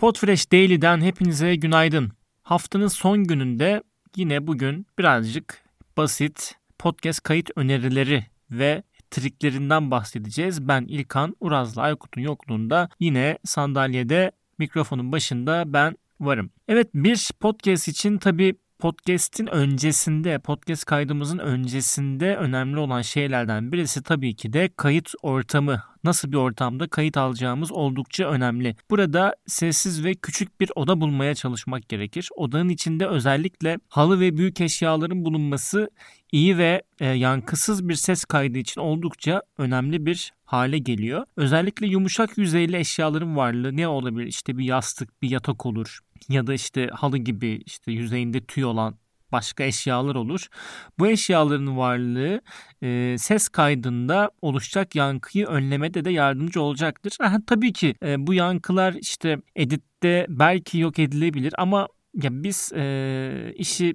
Podfresh Daily'den hepinize günaydın. Haftanın son gününde yine bugün birazcık basit podcast kayıt önerileri ve triklerinden bahsedeceğiz. Ben İlkan Urazlı Aykut'un yokluğunda yine sandalyede mikrofonun başında ben varım. Evet bir podcast için tabii podcast'in öncesinde, podcast kaydımızın öncesinde önemli olan şeylerden birisi tabii ki de kayıt ortamı. Nasıl bir ortamda kayıt alacağımız oldukça önemli. Burada sessiz ve küçük bir oda bulmaya çalışmak gerekir. Odanın içinde özellikle halı ve büyük eşyaların bulunması iyi ve e, yankısız bir ses kaydı için oldukça önemli bir hale geliyor. Özellikle yumuşak yüzeyli eşyaların varlığı ne olabilir? İşte bir yastık, bir yatak olur ya da işte halı gibi işte yüzeyinde tüy olan başka eşyalar olur. Bu eşyaların varlığı e, ses kaydında oluşacak yankıyı önlemede de yardımcı olacaktır. Aha, tabii ki e, bu yankılar işte editte belki yok edilebilir ama ya biz e, işi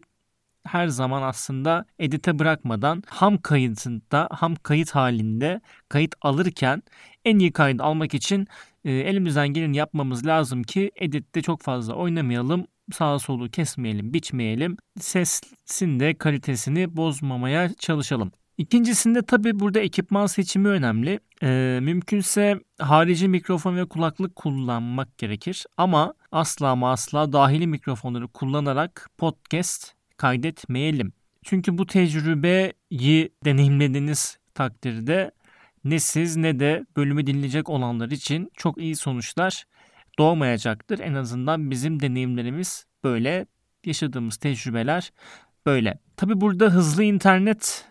her zaman aslında edite bırakmadan ham kayıtında, ham kayıt halinde kayıt alırken en iyi kayıt almak için e, elimizden geleni yapmamız lazım ki editte çok fazla oynamayalım, sağa solu kesmeyelim, biçmeyelim. Sesin de kalitesini bozmamaya çalışalım. İkincisinde tabi burada ekipman seçimi önemli. Ee, mümkünse harici mikrofon ve kulaklık kullanmak gerekir. Ama asla ama asla dahili mikrofonları kullanarak podcast kaydetmeyelim. Çünkü bu tecrübeyi deneyimlediğiniz takdirde ne siz ne de bölümü dinleyecek olanlar için çok iyi sonuçlar doğmayacaktır. En azından bizim deneyimlerimiz böyle, yaşadığımız tecrübeler böyle. Tabi burada hızlı internet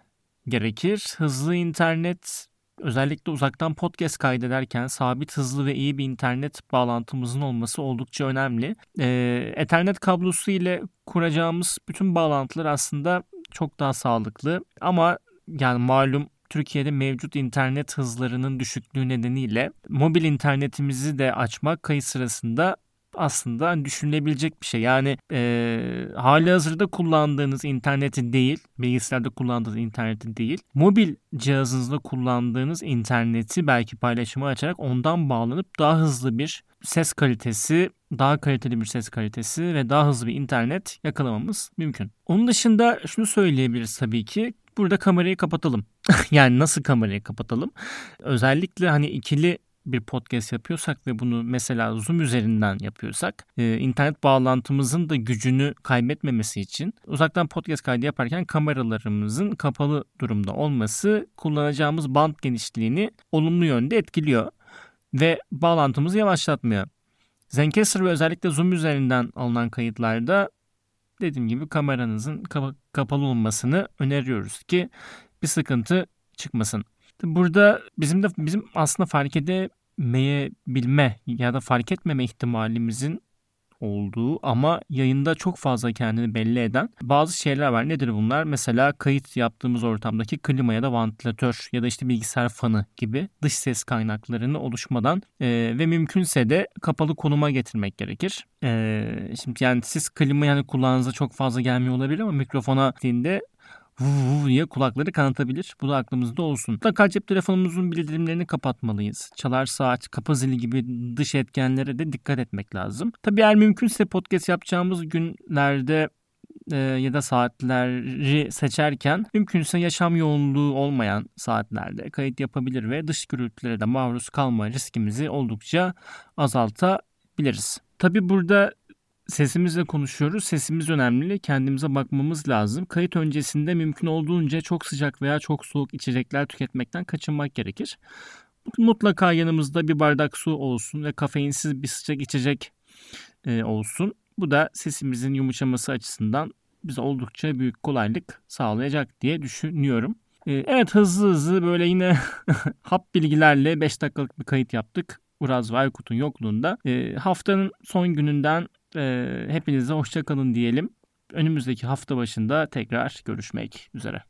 gerekir. Hızlı internet özellikle uzaktan podcast kaydederken sabit hızlı ve iyi bir internet bağlantımızın olması oldukça önemli. Ee, Ethernet kablosu ile kuracağımız bütün bağlantılar aslında çok daha sağlıklı ama yani malum Türkiye'de mevcut internet hızlarının düşüklüğü nedeniyle mobil internetimizi de açmak kayıt sırasında aslında düşünülebilecek bir şey. Yani e, hali hazırda kullandığınız interneti değil, bilgisayarda kullandığınız interneti değil, mobil cihazınızda kullandığınız interneti belki paylaşıma açarak ondan bağlanıp daha hızlı bir ses kalitesi, daha kaliteli bir ses kalitesi ve daha hızlı bir internet yakalamamız mümkün. Onun dışında şunu söyleyebiliriz tabii ki. Burada kamerayı kapatalım. yani nasıl kamerayı kapatalım? Özellikle hani ikili bir podcast yapıyorsak ve bunu mesela Zoom üzerinden yapıyorsak e, internet bağlantımızın da gücünü kaybetmemesi için uzaktan podcast kaydı yaparken kameralarımızın kapalı durumda olması kullanacağımız band genişliğini olumlu yönde etkiliyor ve bağlantımızı yavaşlatmıyor. Zencaster ve özellikle Zoom üzerinden alınan kayıtlarda dediğim gibi kameranızın kapa- kapalı olmasını öneriyoruz ki bir sıkıntı çıkmasın. Burada bizim de bizim aslında fark edemeyebilme ya da fark etmeme ihtimalimizin olduğu ama yayında çok fazla kendini belli eden bazı şeyler var. Nedir bunlar? Mesela kayıt yaptığımız ortamdaki klima ya da vantilatör ya da işte bilgisayar fanı gibi dış ses kaynaklarını oluşmadan e, ve mümkünse de kapalı konuma getirmek gerekir. E, şimdi yani siz klima yani kulağınıza çok fazla gelmiyor olabilir ama mikrofona gittiğinde vuv diye kulakları kanatabilir. Bu da aklımızda olsun. Mutlaka cep telefonumuzun bildirimlerini kapatmalıyız. Çalar saat, kapı zili gibi dış etkenlere de dikkat etmek lazım. Tabii eğer mümkünse podcast yapacağımız günlerde e, ya da saatleri seçerken mümkünse yaşam yoğunluğu olmayan saatlerde kayıt yapabilir ve dış gürültülere de maruz kalma riskimizi oldukça azaltabiliriz. Tabi burada sesimizle konuşuyoruz. Sesimiz önemli. Kendimize bakmamız lazım. Kayıt öncesinde mümkün olduğunca çok sıcak veya çok soğuk içecekler tüketmekten kaçınmak gerekir. Mutlaka yanımızda bir bardak su olsun ve kafeinsiz bir sıcak içecek e, olsun. Bu da sesimizin yumuşaması açısından bize oldukça büyük kolaylık sağlayacak diye düşünüyorum. E, evet hızlı hızlı böyle yine hap bilgilerle 5 dakikalık bir kayıt yaptık. Uraz ve Aykut'un yokluğunda. E, haftanın son gününden e, hepinize hoşçakalın diyelim. Önümüzdeki hafta başında tekrar görüşmek üzere.